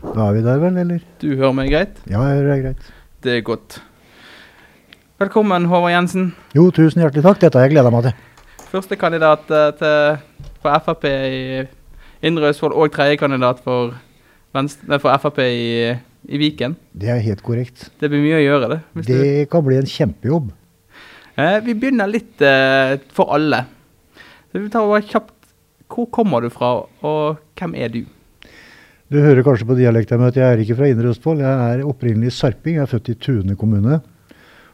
Da er vi der vel, eller? Du hører meg greit? Ja, jeg hører deg greit. Det er godt. Velkommen, Håvard Jensen. Jo, tusen hjertelig takk. Dette har jeg gleda meg til. Førstekandidat eh, for Frp i Indre Østfold og tredjekandidat for, Venstre- for Frp i, i Viken. Det er helt korrekt. Det blir mye å gjøre, det. Det kan bli en kjempejobb. du- eh, vi begynner litt eh, for alle. Så vi tar bare kjapt Hvor kommer du fra, og hvem er du? Du hører kanskje på dialekten min at jeg er ikke fra Indre Østfold. Jeg er opprinnelig sarping. Jeg er født i Tune kommune.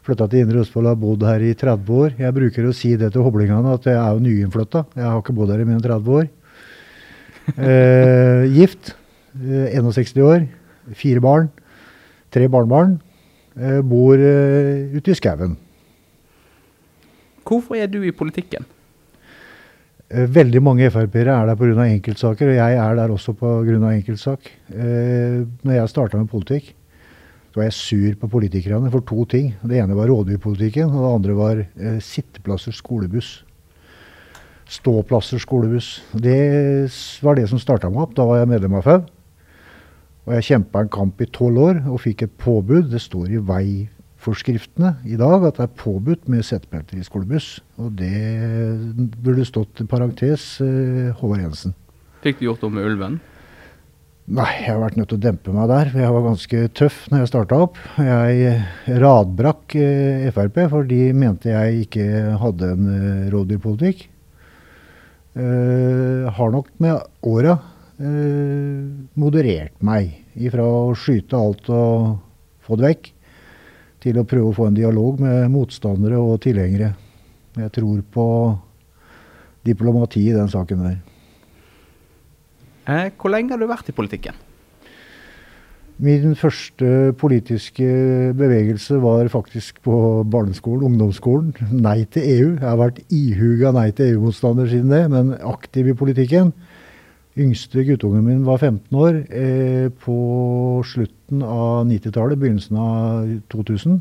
Flytta til Indre Østfold og har bodd her i 30 år. Jeg bruker å si det til hoblingene at jeg er jo nyinnflytta. Jeg har ikke bodd her i mine 30 år. Eh, gift. Eh, 61 år. Fire barn. Tre barnebarn. Eh, bor eh, ute i skauen. Hvorfor er du i politikken? Eh, Veldig mange Frp-ere er der pga. enkeltsaker, og jeg er der også pga. enkeltsak. Eh, når jeg starta med politikk, så var jeg sur på politikerne for to ting. Det ene var rådyrpolitikken, og det andre var eh, sitteplasser skolebuss. Ståplasser skolebuss. Det var det som starta meg opp. Da var jeg medlem av FAU. Og jeg kjempa en kamp i tolv år og fikk et påbud. Det står i veiforskriftene i dag at det er påbudt med setebelter i skolebuss. Og det burde stått i parentes eh, Håvard Jensen. Fikk du gjort noe med ulven? Nei, jeg har vært nødt til å dempe meg der. for Jeg var ganske tøff når jeg starta opp. Jeg radbrakk eh, Frp, for de mente jeg ikke hadde en eh, rovdyrpolitikk. Eh, har nok med åra eh, moderert meg ifra å skyte alt og få det vekk, til å prøve å få en dialog med motstandere og tilhengere. Jeg tror på diplomati i den saken der. Eh, hvor lenge har du vært i politikken? Min første politiske bevegelse var faktisk på barneskolen, ungdomsskolen. Nei til EU. Jeg har vært ihuga nei til EU-motstander siden det, men aktiv i politikken. Yngste guttungen min var 15 år eh, på slutten av 90-tallet, begynnelsen av 2000.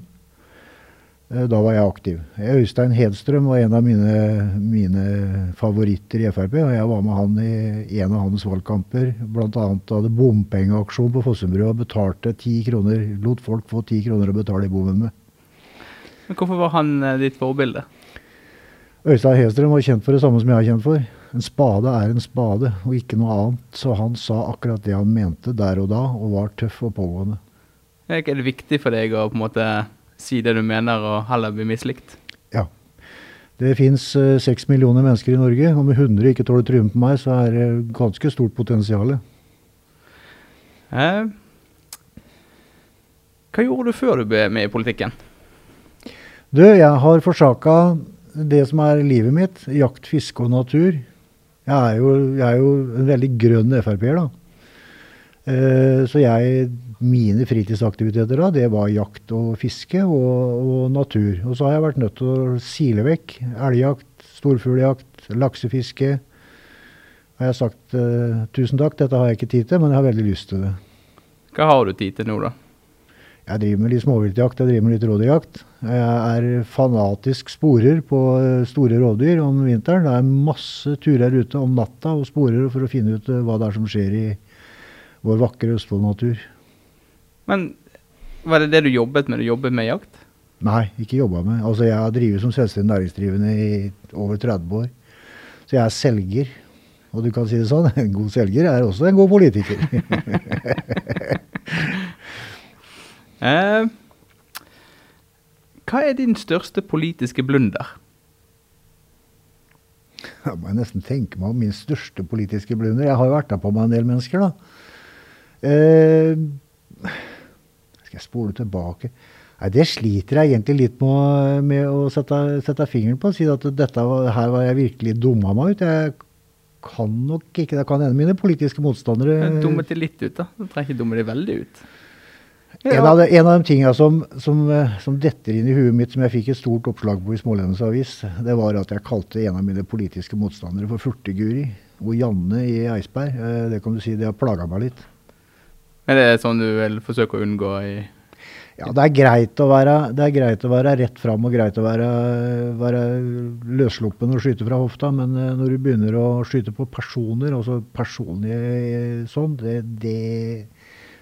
Eh, da var jeg aktiv. Øystein Hedstrøm var en av mine, mine favoritter i Frp. og Jeg var med han i en av hans valgkamper. Bl.a. hadde bompengeaksjon på Fossumbrua og betalte ti kroner. Lot folk få ti kroner å betale i bommen med. Men hvorfor var han eh, ditt forbilde? Øystein Hedstrøm var kjent for det samme som jeg er kjent for. En spade er en spade, og ikke noe annet. Så han sa akkurat det han mente der og da, og var tøff og pågående. Er det viktig for deg å på en måte si det du mener, og heller bli mislikt? Ja. Det fins seks millioner mennesker i Norge. Om 100 ikke tåler trynet på meg, så er det ganske stort potensial. Eh, hva gjorde du før du ble med i politikken? Du, jeg har forsaka det som er livet mitt. Jakt, fiske og natur. Jeg er jo, jeg er jo en veldig grønn Frp-er, da. Eh, så jeg, mine fritidsaktiviteter da, det var jakt og fiske og, og natur. Og så har jeg vært nødt til å sile vekk elgjakt, storfugljakt, laksefiske. Har jeg sagt eh, tusen takk, dette har jeg ikke tid til, men jeg har veldig lyst til det. Hva har du tid til nå, da? Jeg driver med litt småviltjakt, jeg driver med litt rådyrjakt. Jeg er fanatisk sporer på eh, store rovdyr om vinteren. Det er masse turer ute om natta og sporer for å finne ut eh, hva det er som skjer i vår vakre Østfold-natur. Men var det det du jobbet med? Du jobbet med jakt? Nei, ikke jobba med. Altså, jeg har drevet som selvstendig næringsdrivende i over 30 år. Så jeg er selger. Og du kan si det sånn, en god selger er også en god politiker. Eh, hva er din største politiske blunder? Da må jeg nesten tenke meg om min største politiske blunder. Jeg har jo vært der på meg en del mennesker, da. Eh, skal jeg spole tilbake? Nei, Det sliter jeg egentlig litt med, med å sette, sette fingeren på. Si at dette var, her var jeg virkelig dumma meg ut. Jeg kan nok ikke Det kan hende mine politiske motstandere Dummet de litt ut, da? Du trenger ikke dumme de veldig ut. En av, de, en av de tinga som, som, eh, som detter inn i huet mitt, som jeg fikk et stort oppslag på i Smålendens Avis, det var at jeg kalte en av mine politiske motstandere for Furteguri. Og Janne i Eidsberg. Eh, Det kan du si, det har plaga meg litt. Er det sånn du vil forsøke å unngå i Ja, det er greit å være, det er greit å være rett fram og greit å være, være løssluppen og skyte fra hofta, men eh, når du begynner å skyte på personer, altså personlig eh, sånn, det, det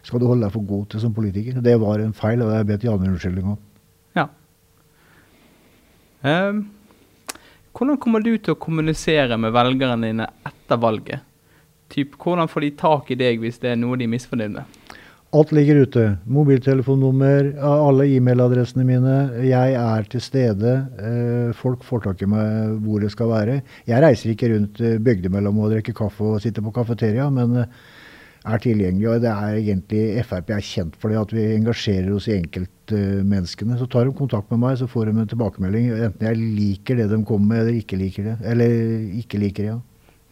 skal du holde deg for god til som politiker. Det var en feil, og jeg bedt Janne unnskyldning om. Ja. Um, hvordan kommer du til å kommunisere med velgerne dine etter valget? Typ, hvordan får de tak i deg hvis det er noe de er misfornøyd med? Alt ligger ute. Mobiltelefonnummer, alle e-mailadressene mine. Jeg er til stede. Eh, folk får tak i meg hvor det skal være. Jeg reiser ikke rundt eh, bygdemellom og drikker kaffe og sitter på kafeteria, men eh, er tilgjengelig. Og det er egentlig Frp er kjent for det, at vi engasjerer oss i enkeltmenneskene. Så tar de kontakt med meg, så får de en tilbakemelding. Enten jeg liker det de kommer med, eller ikke liker det. Eller ikke liker det, ja.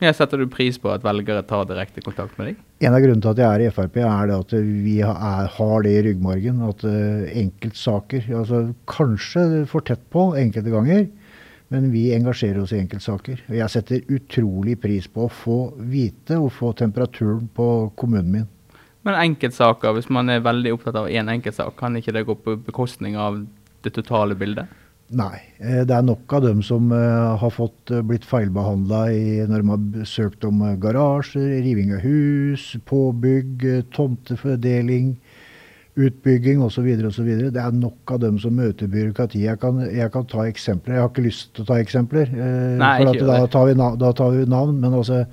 Ja, setter du pris på at velgere tar direkte kontakt med deg? En av grunnene til at jeg er i Frp, er at vi har det i ryggmargen. At uh, enkeltsaker altså Kanskje for tett på enkelte ganger, men vi engasjerer oss i enkeltsaker. Og jeg setter utrolig pris på å få vite og få temperaturen på kommunen min. Men enkeltsaker, hvis man er veldig opptatt av én en enkeltsak, kan ikke det gå på bekostning av det totale bildet? Nei. Eh, det er nok av dem som uh, har fått uh, blitt feilbehandla når de har søkt om garasjer, riving av hus, påbygg, tomtefordeling, utbygging osv. Det er nok av dem som møter byråkratiet. Jeg kan, jeg kan, ta eksempler. Jeg har ikke lyst til å ta eksempler, Nei, for da tar, vi navn, da tar vi navn. Men altså,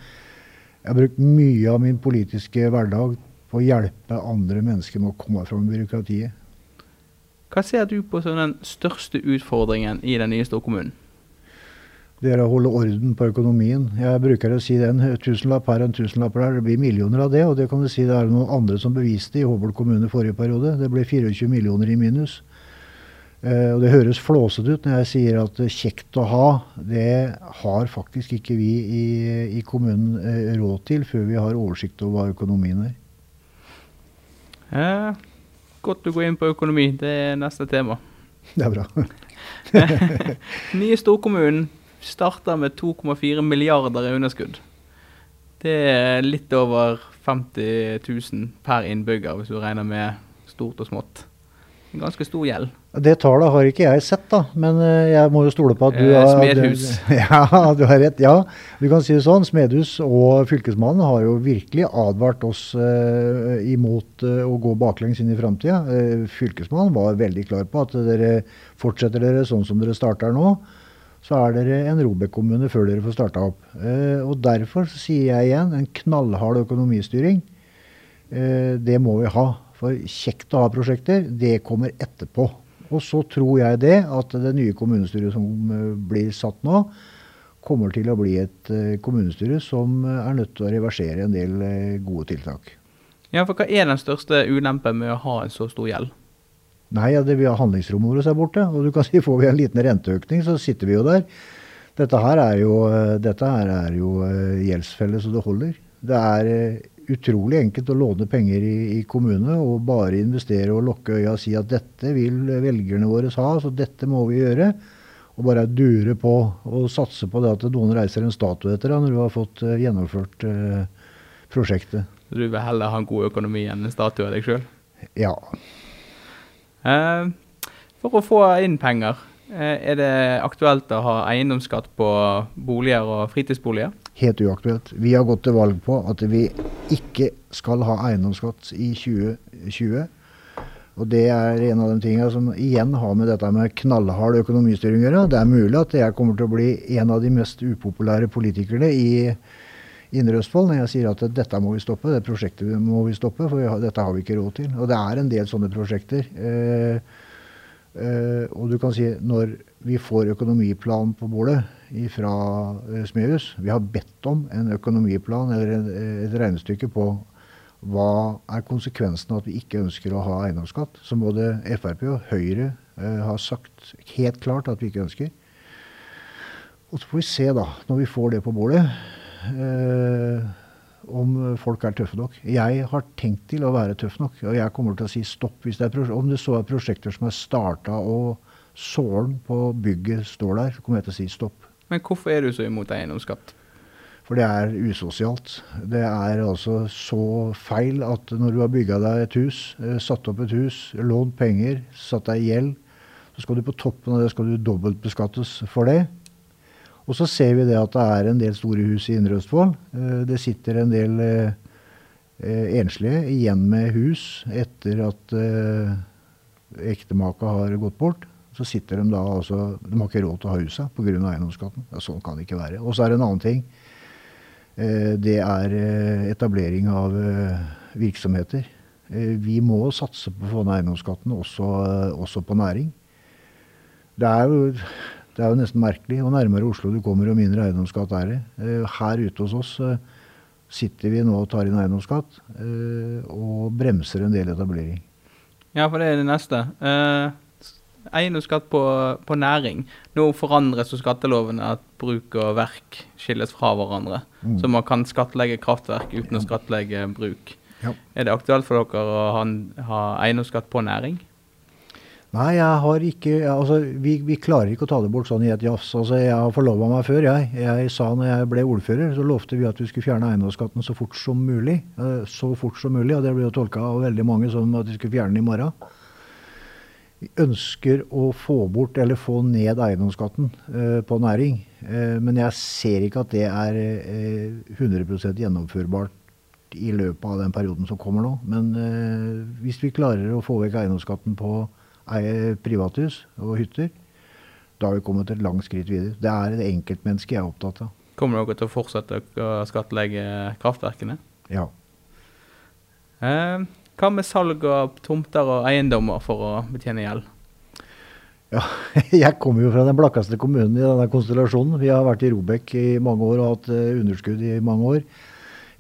jeg har brukt mye av min politiske hverdag på å hjelpe andre mennesker med å komme fram med byråkratiet. Hva ser du på som den største utfordringen i den nye storkommunen? Det er å holde orden på økonomien. Jeg bruker å si det. En Tusenlapp her en tusenlapp der. Det blir millioner av det. Og det kan du si det er noen andre som beviste i Håbol kommune forrige periode. Det ble 24 millioner i minus. Uh, og Det høres flåsete ut når jeg sier at kjekt å ha. Det har faktisk ikke vi i, i kommunen uh, råd til før vi har oversikt over hva økonomien er. Eh, godt du går inn på økonomi. Det er neste tema. Det er bra. Nye storkommunen starter med 2,4 milliarder i underskudd. Det er litt over 50 000 per innbygger, hvis du regner med stort og smått. En ganske stor gjeld. Det tallet har ikke jeg sett, da. Men eh, jeg må jo stole på at du eh, har Smedhus. Ja, du har rett. Ja, du kan si det sånn. Smedhus og Fylkesmannen har jo virkelig advart oss uh, imot uh, å gå baklengs inn i framtida. Uh, Fylkesmannen var veldig klar på at dere fortsetter dere sånn som dere starter nå, så er dere en Robek-kommune før dere får starta opp. Eh, og Derfor sier jeg igjen en knallhard økonomistyring. det må vi ha. For kjekt å ha prosjekter, det kommer etterpå. Og så tror jeg det at det nye kommunestyret som eh, blir satt nå, kommer til å bli et eh, kommunestyre som eh, er nødt til å reversere en del gode tiltak. Ja, for Hva er den største ulempen med å ha en så stor gjeld? Nei, ja, det vi har Handlingsrommet vårt er borte. og du kan si Får vi en liten renteøkning, så sitter vi jo der. Dette her er jo, dette her er jo gjeldsfelle så det holder. Det er utrolig enkelt å låne penger i, i kommune og bare investere og lukke øya og si at dette vil velgerne våre ha, så dette må vi gjøre. Og bare dure på og satse på det at noen reiser en statue etter deg når du har fått gjennomført uh, prosjektet. Så du vil heller ha en god økonomi enn en statue av deg sjøl? Ja. Uh, for å få inn penger, er det aktuelt å ha eiendomsskatt på boliger og fritidsboliger? helt uaktuelt. Vi har gått til valg på at vi ikke skal ha eiendomsskatt i 2020. Og det er en av de tingene som igjen har med dette med knallhard økonomistyring å gjøre. Det er mulig at jeg kommer til å bli en av de mest upopulære politikerne i Indre Østfold når jeg sier at dette må vi stoppe, det prosjektet må vi stoppe, for dette har vi ikke råd til. Og det er en del sånne prosjekter. Eh, eh, og du kan si når vi får økonomiplan på bordet, fra eh, Smehus. Vi har bedt om en økonomiplan eller et regnestykke på hva er konsekvensen av at vi ikke ønsker å ha eiendomsskatt, som både Frp og Høyre eh, har sagt helt klart at vi ikke ønsker. Og så får vi se, da, når vi får det på bordet, eh, om folk er tøffe nok. Jeg har tenkt til å være tøff nok, og jeg kommer til å si stopp hvis det er Om det så er prosjekter som er starta og sålen på bygget står der, så kommer jeg til å si stopp. Men hvorfor er du så imot eiendomsskatt? For det er usosialt. Det er altså så feil at når du har bygga deg et hus, eh, satt opp et hus, lånt penger, satt deg i gjeld, så skal du på toppen av det skal du dobbeltbeskattes for det. Og så ser vi det at det er en del store hus i Indre Østfold. Eh, det sitter en del eh, eh, enslige igjen med hus etter at ektemaka har gått bort. Så sitter de da altså De har ikke råd til å ha huset pga. eiendomsskatten. Ja, sånn kan det ikke være. Og så er det en annen ting. Det er etablering av virksomheter. Vi må satse på å få ned eiendomsskatten også, også på næring. Det er, jo, det er jo nesten merkelig. Og nærmere Oslo du kommer, jo mindre eiendomsskatt er det. Eh, her ute hos oss eh, sitter vi nå og tar inn eiendomsskatt eh, og bremser en del etablering. Ja, for det er det neste. Eh, eiendomsskatt på, på næring. Nå forandres jo skatteloven at bruk og verk skilles fra hverandre. Mm. Så man kan skattlegge kraftverk uten å skattlegge bruk. Ja. Er det aktuelt for dere å ha, ha eiendomsskatt på næring? Nei, jeg har ikke altså, vi, vi klarer ikke å ta det bort sånn i et jafs. Altså, jeg har forlova meg før, jeg. Jeg sa når jeg ble ordfører, så lovte vi at vi skulle fjerne eiendomsskatten så fort som mulig. Eh, Så fort som mulig, og det ble jo tolka av veldig mange som at vi skulle fjerne den i morgen. Vi ønsker å få bort eller få ned eiendomsskatten eh, på næring. Eh, men jeg ser ikke at det er eh, 100 gjennomførbart i løpet av den perioden som kommer nå. Men hvis vi klarer å få vekk eiendomsskatten på eie privathus og hytter, da har vi kommet et langt skritt videre. Det er det enkeltmennesket jeg er opptatt av. Kommer dere til å fortsette å skattlegge kraftverkene? Ja. Eh, hva med salg av tomter og eiendommer for å betjene gjeld? ja. Jeg kommer jo fra den blakkeste kommunen i denne konstellasjonen. Vi har vært i Robek i mange år og hatt eh, underskudd i mange år.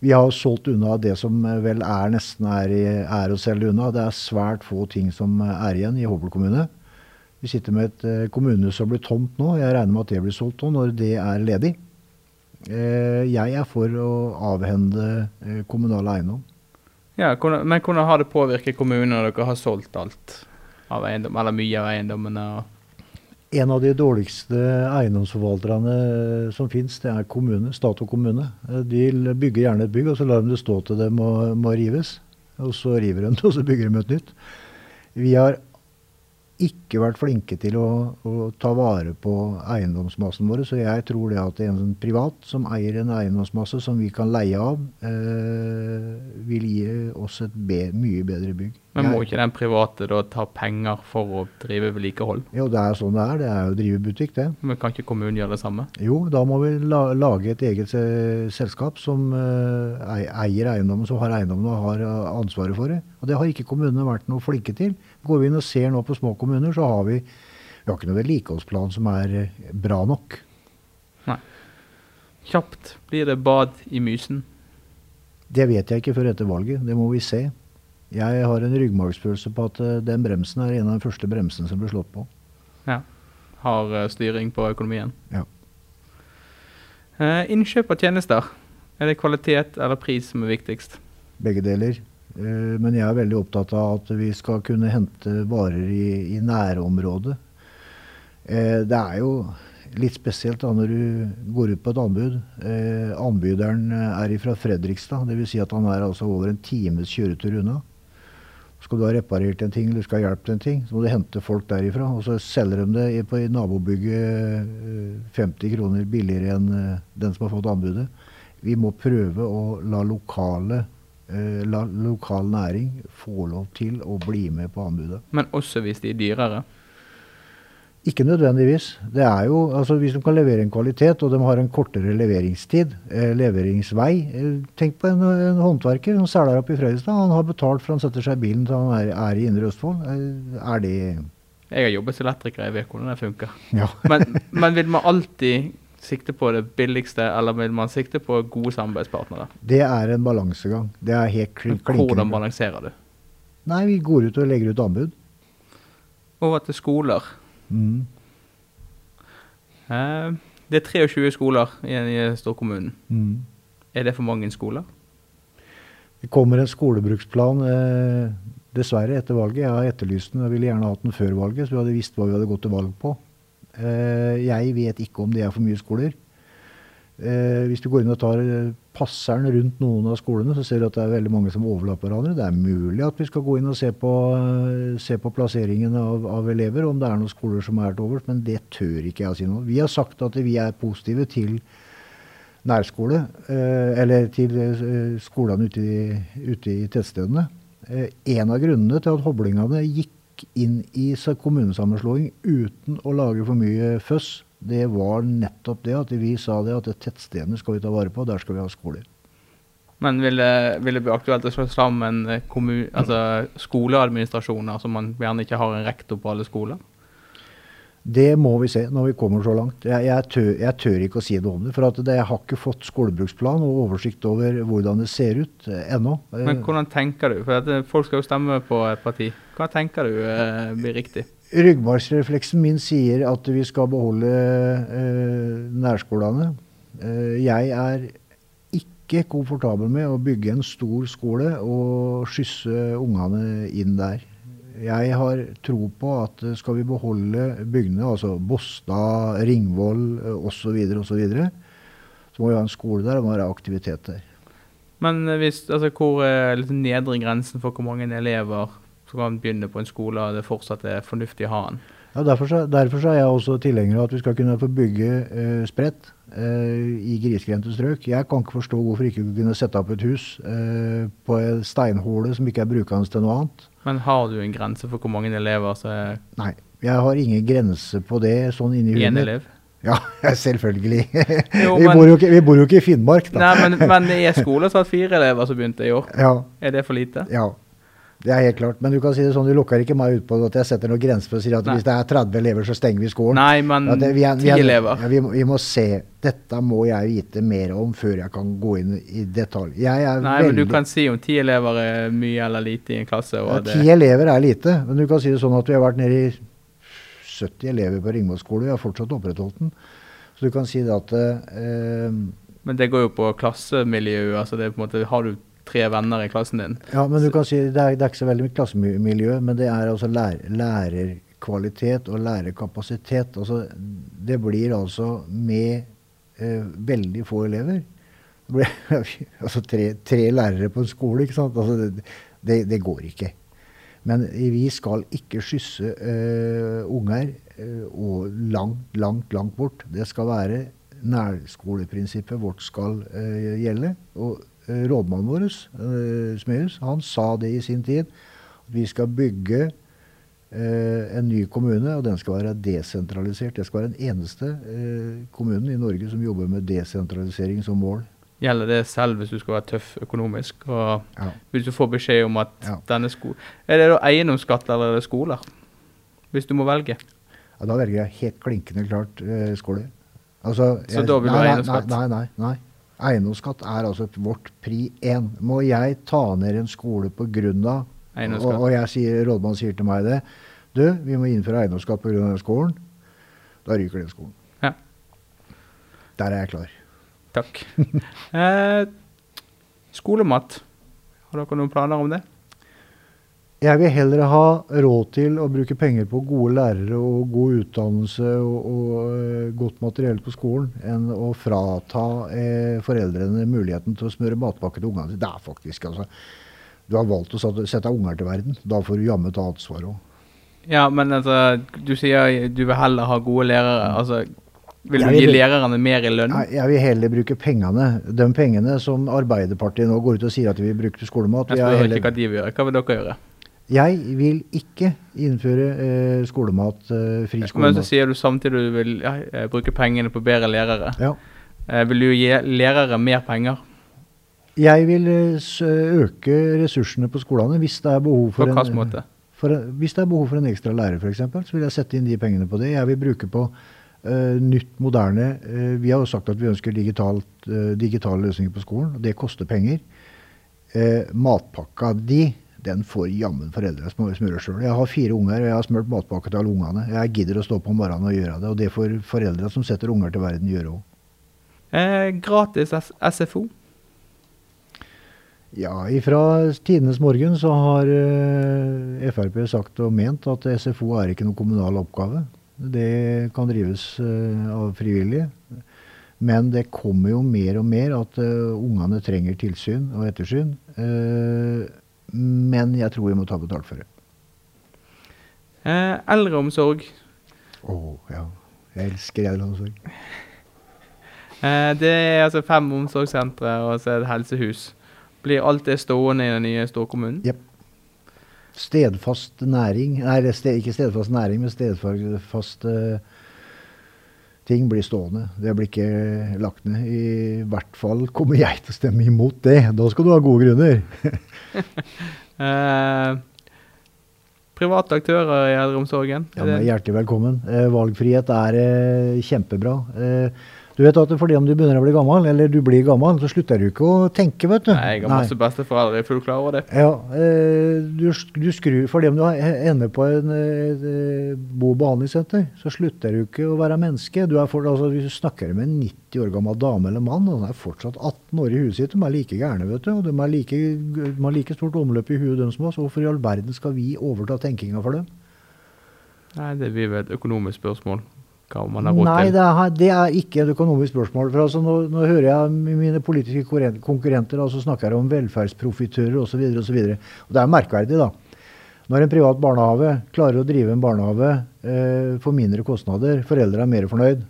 Vi har solgt unna det som eh, vel er nesten er, i- er å selge unna. Det er svært få ting som eh, er igjen i Hobøl kommune. Vi sitter med et kommune kommunehus som blir tomt nå. Jeg regner med at det blir solgt nå når det er ledig. Eh, Jeg er for å avhende eh, kommunal eiendom. Ja, Men hvordan har det påvirket kommunen når dere har solgt alt av eiendom, eller mye av eiendommene? og- En av de dårligste eiendomsforvalterne som finnes, det er kommune, stat og kommune. Eh, De bygger gjerne et bygg, og så lar de det stå til det må, må rives. Og så river de det, og så bygger de et nytt. Vi har ikke vært flinke til å, å ta vare på eiendomsmassen vår, så jeg tror det at en sånn privat som eier en eiendomsmasse som vi kan leie av, eh, vil gi oss et be mye bedre bygg. Men må ikke den private da ta penger for å drive vedlikehold? Jo, det er sånn det er. Det er jo å drive butikk, det. Men kan ikke kommunen gjøre det samme? Jo, da må vi la, lage et eget eh, selskap som eh, eier eiendommen, som har eiendommen og har eh, ansvaret for det. Og det har ikke kommunene vært noe flinke til. Går vi inn og ser nå på små kommuner, så har vi vi har ikke noe vedlikeholdsplan som er eh, bra nok. Nei. Kjapt blir det bad i Mysen. Det vet jeg ikke før etter valget. Det må vi se. Jeg har en ryggmargsfølelse på at eh, den bremsen er en av de første bremsene som blir slått på. Ja. Har eh, styring på økonomien. Ja. Eh, innkjøp av tjenester. Er det kvalitet eller pris som er viktigst? Begge deler. Eh, Men jeg er veldig opptatt av at vi skal kunne hente varer i, i nærområdet. Eh, Det er jo litt spesielt da når du går ut på et anbud. Eh, Anbyderen er fra Fredrikstad, dvs. Si at han er altså over en times kjøretur unna. Skal du ha reparert en ting eller skal ha hjelp til en ting, så må du hente folk derifra. Og så selger de det på nabobygget eh, 50 kroner billigere enn den som har fått anbudet. Vi må prøve å la lokale la lokal næring få lov til å bli med på anbudet. Men også hvis de er dyrere. Ikke nødvendigvis. Det er jo, altså Hvis de kan levere en kvalitet, og de har en kortere leveringstid, eh, leveringsvei eh, Tenk på en, en håndverker som selger opp i Fredrikstad. Han har betalt for han setter seg i bilen til han er, er i Indre Østfold. Eh, er det Jeg har jobbet som elektriker, jeg vet hvordan det funker. Ja. Men, men vil man alltid sikte på det billigste, eller vil man sikte på gode samarbeidspartnere? Det er en balansegang. Det er helt klinkende. Hvordan balanserer du? Nei, vi går ut og legger ut anbud. Over til skoler. Mm. Eh, det er 23 skoler i, i storkommunen. Mm. Er det for mange skoler? Det kommer en skolebruksplan eh, dessverre etter valget. Jeg har etterlyst den og ville gjerne hatt den før valget, så vi hadde visst hva vi hadde gått til valg på. Eh, jeg vet ikke om det er for mye skoler. Eh, hvis du går inn og tar passeren rundt noen av skolene, så ser du at det er veldig mange som overlapper hverandre. Det er mulig at vi skal gå inn og se på, se på plasseringen av, av elever, om det er noen skoler som er til overs, men det tør ikke jeg å si noe. Vi har sagt at vi er positive til nærskole, eh, eller til skolene ute i, ute i tettstedene. En av grunnene til at hoblingene gikk inn i kommunesammenslåing uten å lage for mye føss, det var nettopp det at vi sa det at tettstedene skal vi ta vare på, der skal vi ha skoler. Men vil det, vil det bli aktuelt å slå sammen eh, altså skoleadministrasjoner, så man gjerne ikke har en rektor på alle skoler? Det må vi se når vi kommer så langt. Jeg, jeg, tør, jeg tør ikke å si noe om det. For at det, jeg har ikke fått skolebruksplan og oversikt over hvordan det ser ut eh, ennå. Men hvordan tenker du? For at eh, folk skal jo stemme på et parti. Hva tenker du eh, blir riktig? Ryggmargsrefleksen min sier at vi skal beholde eh, nærskolene. Eh, jeg er ikke komfortabel med å bygge en stor skole og skysse ungene inn der. Jeg har tro på at eh, skal vi beholde bygdene, altså Båstad, Ringvoll eh, osv., osv., så, videre, så må vi ha en skole der og må ha aktivitet der. Men eh, hvis, altså, hvor er nedre grensen for hvor mange elever som kan begynne på en skole, og det fortsatt er fornuftig å ha den? Ja, derfor, så, derfor så er jeg også tilhenger av at vi skal kunne få bygge eh, spredt eh, i grisgrendte strøk. Jeg kan ikke forstå hvorfor ikke vi kunne sette opp et hus eh, på en steinhule som ikke er brukende til noe annet. Men har du en grense for hvor mange elever som er Nei, jeg har ingen grense på det sånn inni huet én elev? Ja, selvfølgelig. Jo, vi, men- bor jo ikke, vi bor jo ikke i Finnmark, da. Nei, men, men i skolen skoler har fire elever som begynte i år. Ja, Er det for lite? ja. Det er helt klart. Men du kan si det sånn, du lukker ikke meg ut på at jeg setter noen grenser for å si at Nei. hvis det er 30 elever, så stenger vi skolen. Nei, men Ja, det- vi er- vi er- elever. Ja, vi, må, vi må se. Dette må jeg vite mer om før jeg kan gå inn i detalj. Jeg er Nei, veldig, men du kan si om ti elever er mye eller lite i en klasse. Og ja, det, Ti elever er lite, men du kan si det sånn at vi har vært nede i 70 elever på Ringvoll skole. Vi har fortsatt opprettholdt den. Så du kan si det at eh, men det går jo på klassemiljøet. altså det er på en måte, Har du tre venner i klassen din? Ja, men du kan si det er, det er ikke så veldig mye klassemiljø, men det er altså lær, lærerkvalitet og lærerkapasitet. Altså, det blir altså med eh, veldig få elever. Det blir, altså tre, tre lærere på en skole, ikke sant. Altså, det, det, det går ikke. Men vi skal ikke skysse eh, unger eh, og langt, langt, langt bort. Det skal være nærskoleprinsippet vårt skal uh, gjelde. Og rådmannen vår, uh, Smeus, han sa det i sin tid. At vi skal bygge eh, en ny kommune, og den skal være desentralisert. Det skal være den eneste eh, kommunen i Norge som jobber med desentralisering som mål. Gjelder det selv hvis du skal være tøff økonomisk? og Ja. Hvis du får beskjed om at Ja. denne sko... Er det da eiendomsskatt eller er det skoler? Hvis du må velge. Ja, da velger jeg helt klinkende klart eh, skole. Altså, Så da vil du ha eiendomsskatt? Nei, nei, nei. nei. Eiendomsskatt er altså vårt pri én. Må jeg ta ned en skole av og, og jeg sier, rådmannen sier til meg det Du, vi må innføre eiendomsskatt pga. den skolen. Da ryker den skolen. Ja. Der er jeg klar. Takk. eh, skolemat. Har dere noen planer om det? Jeg vil heller ha råd til å bruke penger på gode lærere og god utdannelse og, og eh, godt materiell på skolen, enn å frata eh, foreldrene muligheten til å smøre matpakke til ungene. Det er faktisk altså Du har valgt å sette, unger til verden. Da får du jammen ta ansvar òg. Ja, men altså, du sier du vil heller ha gode lærere. Altså, vil du vil, gi lærerne mer i lønn? Jeg vil heller bruke pengene. De pengene som Arbeiderpartiet nå går ut og sier at de vil bruke til skolemat. Jeg Jeg, heller, ikke hva de vil gjøre. Hva vil dere gjøre? Jeg vil ikke innføre eh, skolemat, eh, fri Men så skolemat. sier du samtidig du vil ja, eh, bruke pengene på bedre lærere. Ja. Eh, vil du gi lærere mer penger? Jeg vil eh, øke ressursene på skolene hvis det er behov På for hvilken en, for, hvis det er behov for en ekstra lærer, f.eks., så vil jeg sette inn de pengene på det. Jeg vil bruke på Uh, nytt, moderne Uh, Vi har jo sagt at vi ønsker digitalt, uh, digitale løsninger på skolen. og Det koster penger. Matpakka di, den får jammen foreldre som smøre sjøl. Jeg har fire unger, og jeg har smurt matpakke til alle ungene. Jeg gidder å stå på om morgenen og gjøre det. Og det får foreldre som setter unger til verden, gjøre òg. Eh, gratis SFO. Ja, ifra tidenes morgen så har eh, Frp sagt og ment at SFO er ikke noen kommunal oppgave. Det kan drives eh, av frivillige. Men det kommer jo mer og mer at uh, ungene trenger tilsyn og ettersyn. Eh, men jeg tror vi må ta betalt for det. Eh, eldreomsorg. Å ja. Jeg elsker eldreomsorg. Eh, det er altså fem omsorgssentre og så er det helsehus. Blir alt det stående i den nye storkommunen? Yep. Stedfast næring Nei, sted, ikke stedfast næring, men stedfast uh, ting blir stående. Det blir ikke lagt ned. I hvert fall kommer jeg til å stemme imot det. Da skal du ha gode grunner. eh, private aktører i eldreomsorgen? Ja, Hjertelig velkommen. Eh, valgfrihet er eh, kjempebra. Eh, du vet at fordi om du begynner å bli gammel, eller du blir gammel, så slutter du ikke å tenke, vet du. Nei, jeg har masse besteforeldre, jeg er fullt klar over det. Ja, eh, du, du skrur, Fordi om du ender på en eh, bo- og behandlingssenter, så slutter du ikke å være menneske. Du for, altså, hvis du snakker med en 90 år gammel dame eller mann, og de er fortsatt 18 år i huet sitt, de er like gærne, vet du. Og de, er like, de har like stort omløp i huet, de som oss. Hvorfor i all verden skal vi overta tenkinga for dem? Nei, det blir vel et økonomisk spørsmål hva man har råd Nei, til. det er, det er ikke et økonomisk spørsmål. For altså, nå, nå hører jeg mine politiske konkurrenter altså snakker om velferdsprofitører osv. osv. Det er merkverdig, da. Når en privat barnehage klarer å drive en barnehage eh, for mindre kostnader, foreldre er mer fornøyd.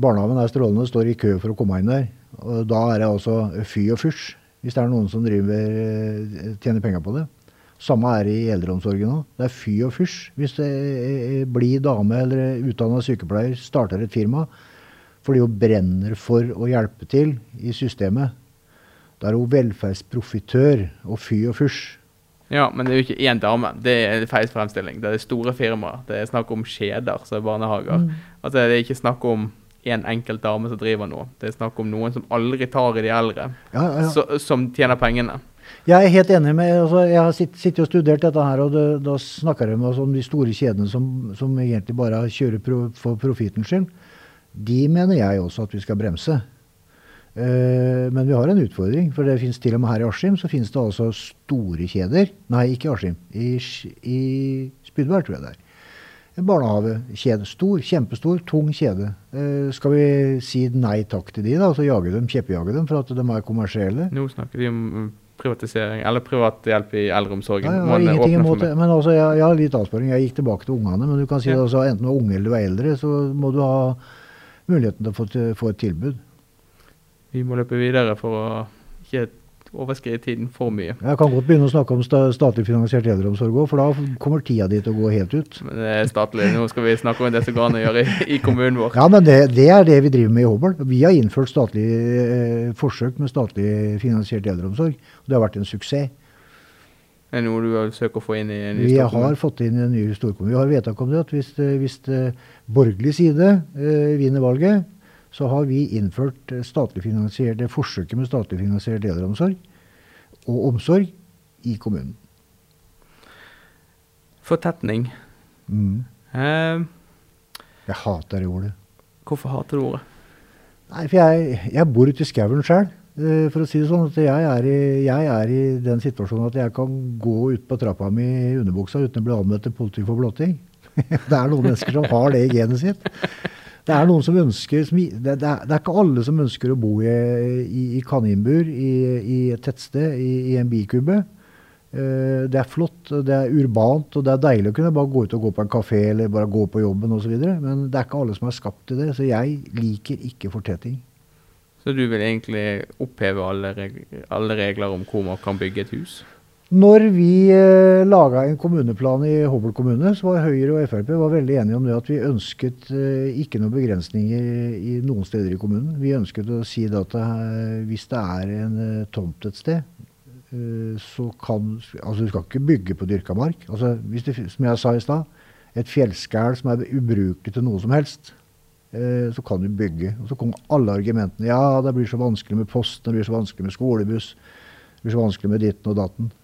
Barnehagen er strålende, står i kø for å komme inn der. Og da er det altså fy og fysj, hvis det er noen som driver, eh, tjener penger på det. Samme er det i eldreomsorgen òg. Det er fy og fysj. Hvis det eh, blir dame eller utdanna sykepleier starter et firma fordi hun brenner for å hjelpe til i systemet, da er hun velferdsprofitør og fy og fysj. Ja, men det er jo ikke én dame. Det er feil fremstilling. Det er store firmaer. Det er snakk om kjeder som er barnehager. Mm. Altså, det er ikke snakk om én enkelt dame som driver noe. Det er snakk om noen som aldri tar i de eldre, Ja, ja, ja. så, som tjener pengene. Jeg er helt enig med altså, Jeg har sitt- sittet og studert dette her, og det, da snakker de altså om de store kjedene som, som egentlig bare kjører pro, for profittens skyld. De mener jeg også at vi skal bremse. Uh, men vi har en utfordring, for det finnes til og med her i Askim så finnes det altså store kjeder. Nei, ikke Askim. I, i Spydberg, tror jeg det er. En barnehagekjede. Stor, kjempestor, tung kjede. Eh, skal vi si nei takk til de, da, og så jage dem, kjeppjage dem for at de er kommersielle? Nå snakker vi om privatisering, eller privat hjelp i eldreomsorgen. Ja, er ingenting imot det. Men altså, jeg, jeg har litt avsporing. Jeg gikk tilbake til ungene. Men du kan si Ja. altså, enten du er unge eller du er eldre, så må du ha muligheten til å få, få et tilbud. Vi må løpe videre for å ikke overskride tiden for mye. Jeg kan godt begynne å snakke om statlig finansiert eldreomsorg òg, for da kommer tida di til å gå helt ut. Men det er statlig. Nå skal vi snakke om det som går an å gjøre i, i kommunen vår. Ja, men det, det er det vi driver med i Hobøl. Vi har innført statlig, eh, forsøk med statlig finansiert eldreomsorg. og Det har vært en suksess. Er det noe du har søkt å få inn i en ny Vi storkommune? har fått inn en ny storkommune. Vi har vedtak om det at hvis, eh, hvis eh, borgerlig side eh, vinner valget, så har vi innført eh, statlig finansierte forsøket med statlig finansiert eldreomsorg og omsorg i kommunen. Fortetning. Mm. Eh, Jeg hater det ordet. hvorfor hater du ordet? Nei, for jeg, jeg bor ute i skauen sjøl. For å si det sånn, at jeg er, i, jeg er i den situasjonen at jeg kan gå ut på trappa mi i underbuksa uten å bli anmeldt til politiet for blotting. Det er noen mennesker som har det i genet sitt. Det er noen som ønsker som, det, det, er, ikke alle som ønsker å bo i, i, i kaninbur i, i et tettsted, i, en bikube. Uh, det er flott, det er urbant, og det er deilig å kunne bare gå ut og gå på en kafé eller bare gå på jobben osv. Men det er ikke alle som er skapt til det, så jeg liker ikke fortetting. Så du vil egentlig oppheve alle, reg alle regler om hvor man kan bygge et hus? Når vi eh, laga en kommuneplan i Hobøl kommune, så var Høyre og Frp veldig enige om det at vi ønsket eh, ikke noen begrensninger i noen steder i kommunen. Vi ønsket å si at eh, hvis det er en eh, tomt et sted, eh, så kan Altså du skal ikke bygge på dyrka mark. Altså, hvis det, som jeg sa i stad, et fjellskæl som er ubrukelig til noe som helst, eh, så kan du bygge. Og så kom alle argumentene. Ja, det blir så vanskelig med posten, det blir så vanskelig med skolebuss, det blir så vanskelig med ditten og datten.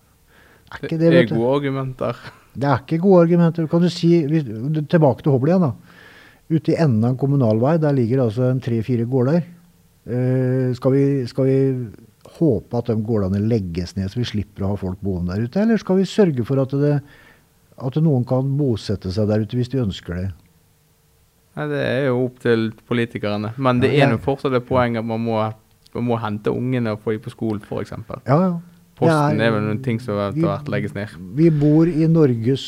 Er ikke det, det er gode argumenter. Det er ikke gode argumenter. Kan du si, hvis, Tilbake til Hobøl igjen. da. Ute i enden av en kommunalvei, der ligger altså en tre-fire gårder. Uh, skal, vi, skal vi håpe at de gårdene legges ned, så vi slipper å ha folk boende der ute? Eller skal vi sørge for at, det, at noen kan bosette seg der ute hvis de ønsker det? Nei, det er jo opp til politikerne. Men det Ja, er jo nå fortsatt et poeng at man må, man må hente ungene og få dem på skolen, f.eks. Ja, ja. Posten Det er, vel noen ting som etter vi- hvert legges ned. Vi bor i Norges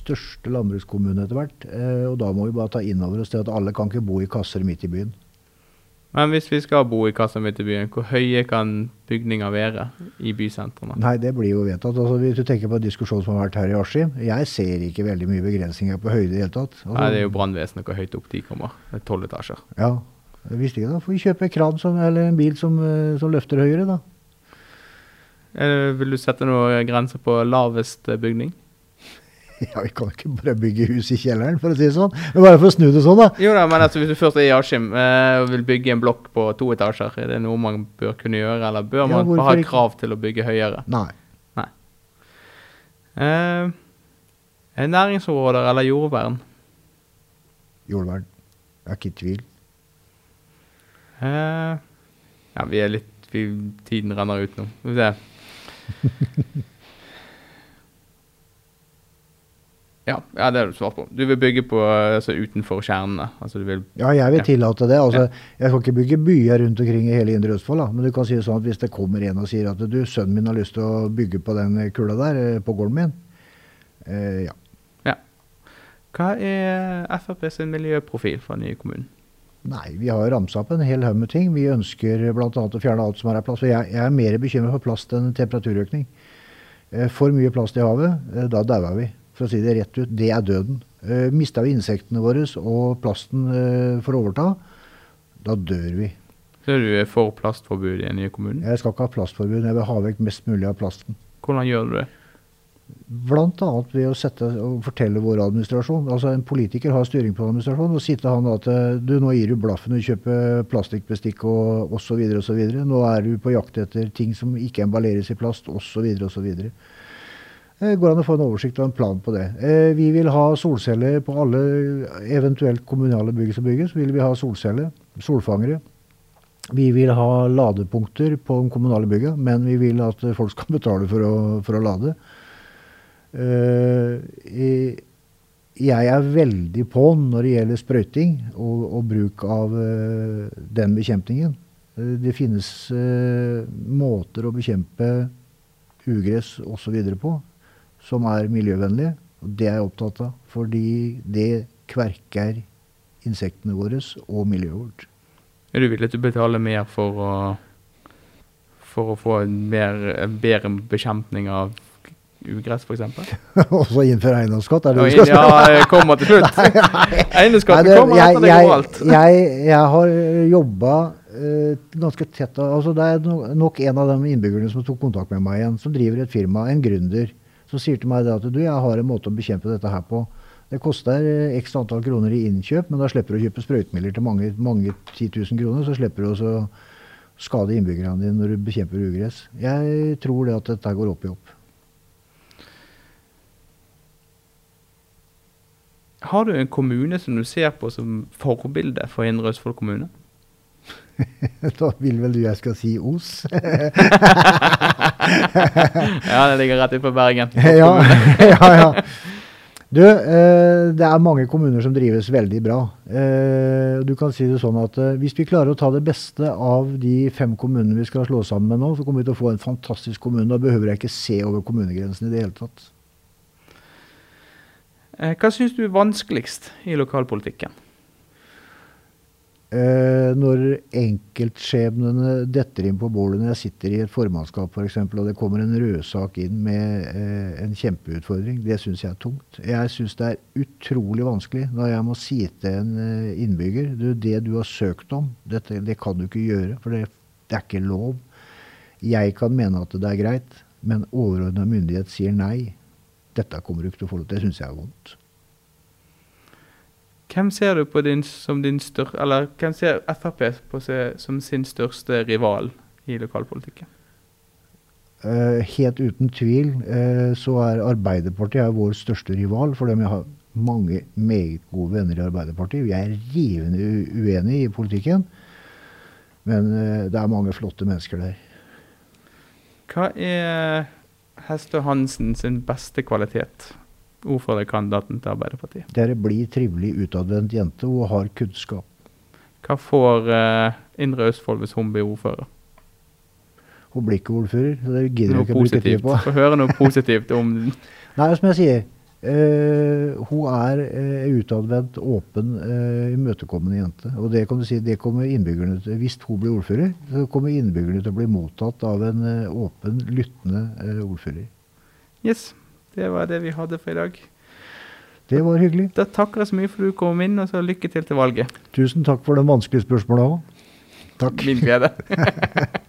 største landbrukskommune etter hvert. Eh, og da må vi bare ta inn over oss det at alle kan ikke bo i kasser midt i byen. Men hvis vi skal bo i kasser midt i byen, hvor høye kan bygninger være i bysentrene? Nei, det blir jo vedtatt. Altså, hvis du tenker på diskusjonen som har vært her i Askim, jeg ser ikke veldig mye begrensninger på høyde i det hele tatt. Altså, Nei, det er jo brannvesenet hvor høyt opp de kommer. Er tolv etasjer. Ja, visste ikke. Da får vi kjøpe en kran som, eller en bil som, eh, som løfter høyere, da. Eh, vil du sette noen grenser på lavest eh, bygning? Ja, vi kan ikke bare bygge hus i kjelleren, for å si det sånn. Men bare for å snu det sånn, da. Jo da, men altså, hvis du først er i Askim eh, og vil bygge en blokk på to etasjer, er det noe man bør kunne gjøre, eller bør Ja, man ha krav til å bygge høyere? Nei. Eh, er næringsområder eller jordvern? Jordvern. Jeg er ikke i tvil. Eh, ja, vi er litt vi, Tiden renner ut nå. Skal vi se. Ja, ja, det har du svart på. Du vil bygge på altså, utenfor kjernene. Altså, du vil Ja, jeg vil Ja. tillate det. Altså, Jeg kan ikke bygge byer rundt omkring i hele Indre Østfold, da. men du kan si det sånn at hvis det kommer en og sier at du, sønnen min har lyst til å bygge på den kula der, eh, på gården min, eh, ja. Hva er Frp sin miljøprofil for den nye kommunen? Nei, vi har ramsa opp en hel haug med ting. Vi ønsker bl.a. å fjerne alt som er av plast. Jeg, jeg er mer bekymret for plast enn temperaturøkning. Eh, For mye plast i havet, eh, da dauer vi. For å si det rett ut, det er døden. Eh, Mister vi insektene våre og plasten får overta, da dør vi. Så du er for plastforbud i den nye kommunen? Jeg skal ikke ha plastforbud, jeg vil ha vekk mest mulig av plasten. Hvordan gjør du det? Bl.a. ved å sette fortelle vår administrasjon. Altså En politiker har styring på administrasjonen. og sitte han at eh, du nå gir du blaffen og kjøper kjøpe plastikkbestikk og osv. osv. Nå er du på jakt etter ting som ikke emballeres i plast osv. osv. Det går an å få en oversikt og en plan på det. Eh, Vi vil ha solceller på alle eventuelt kommunale bygg som bygges. vil vi ha solceller, solfangere. Vi vil ha ladepunkter på de kommunale bygga, men vi vil at folk skal betale for å, for å lade. Eh, jeg er veldig på når det gjelder sprøyting og, og bruk av eh, den bekjempingen. Eh, det finnes måter å bekjempe ugress osv. på som er miljøvennlige. Og det er jeg opptatt av, fordi det kverker insektene våre og miljøet vårt. Er du villig til å betale mer for å, for å få en bedre bekjempning av ugress, f.eks.? Og så innføre eiendomsskatt, er det Ja, det du skal ja, jeg kommer til slutt. Eiendomsskatten kommer etter det jeg, går alt. jeg, jeg har jobba uh, ganske tett altså Det er no, nok en av de innbyggerne som tok kontakt med meg igjen, som driver et firma, en gründer, som sier til meg at du, jeg har en måte å bekjempe dette her på. Det koster eh, x antall kroner i innkjøp, men da slipper du å kjøpe sprøytemidler til mange, mange 10 000 kroner. Så slipper du også å skade innbyggerne dine når du bekjemper ugress. Jeg tror det at dette går opp i opp. Har du en kommune som du ser på som forbilde for Indre Østfold kommune? Da vil vel du jeg skal si Os? Ja, det ligger rett utenfor Bergen. ja, ja, ja. Du, eh, det er mange kommuner som drives veldig bra. Eh, du kan si det sånn at eh, Hvis vi klarer å ta det beste av de fem kommunene vi skal slå sammen med nå, så kommer vi til å få en fantastisk kommune. Da behøver jeg ikke se over kommunegrensen i det hele tatt. Eh, Hva syns du er vanskeligst i lokalpolitikken? Eh, når enkeltskjebnene detter inn på bordet når jeg sitter i et formannskap f.eks., og det kommer en rødsak inn med eh, en kjempeutfordring, det syns jeg er tungt. Jeg syns det er utrolig vanskelig når jeg må si til en eh, innbygger du, det du har søkt om, dette, det kan du ikke gjøre, for det, det er ikke lov. Jeg kan mene at det er greit, men overordna myndighet sier nei. Dette kommer du ikke til å få lov til. Det syns jeg er vondt. Hvem ser du på din, som din større, eller hvem ser Frp på seg som sin største rival i lokalpolitikken? Uh, helt uten tvil uh, så er Arbeiderpartiet er vår største rival, for dem jeg har mange meget gode venner i Arbeiderpartiet. Vi er rivende uenig uenige i politikken, men eh, det er mange flotte mennesker der. Hva er Hestø Hansen sin beste kvalitet? Ordførerkandidaten til Arbeiderpartiet. Det er ei blid, trivelig, utadvendt jente og har kunnskap. Hva får uh, Indre Østfold hvis hun blir ordfører? Hun blir ikke ordfører, det gidder jeg ikke å bruke tid på. Få høre noe positivt om Nei, som jeg sier, Eh, hun er eh, utadvendt, åpen, eh, imøtekommende jente. Og det kan du si, det kommer innbyggerne til Hvis hun blir ordfører, så kommer innbyggerne til å bli mottatt av en eh, åpen, lyttende eh, ordfører. Yes, det var det vi hadde for i dag. Det var hyggelig. Da takker jeg så mye for at du kom inn, og så lykke til til valget. Tusen takk for de vanskelige spørsmåla òg. Takk. Min glede.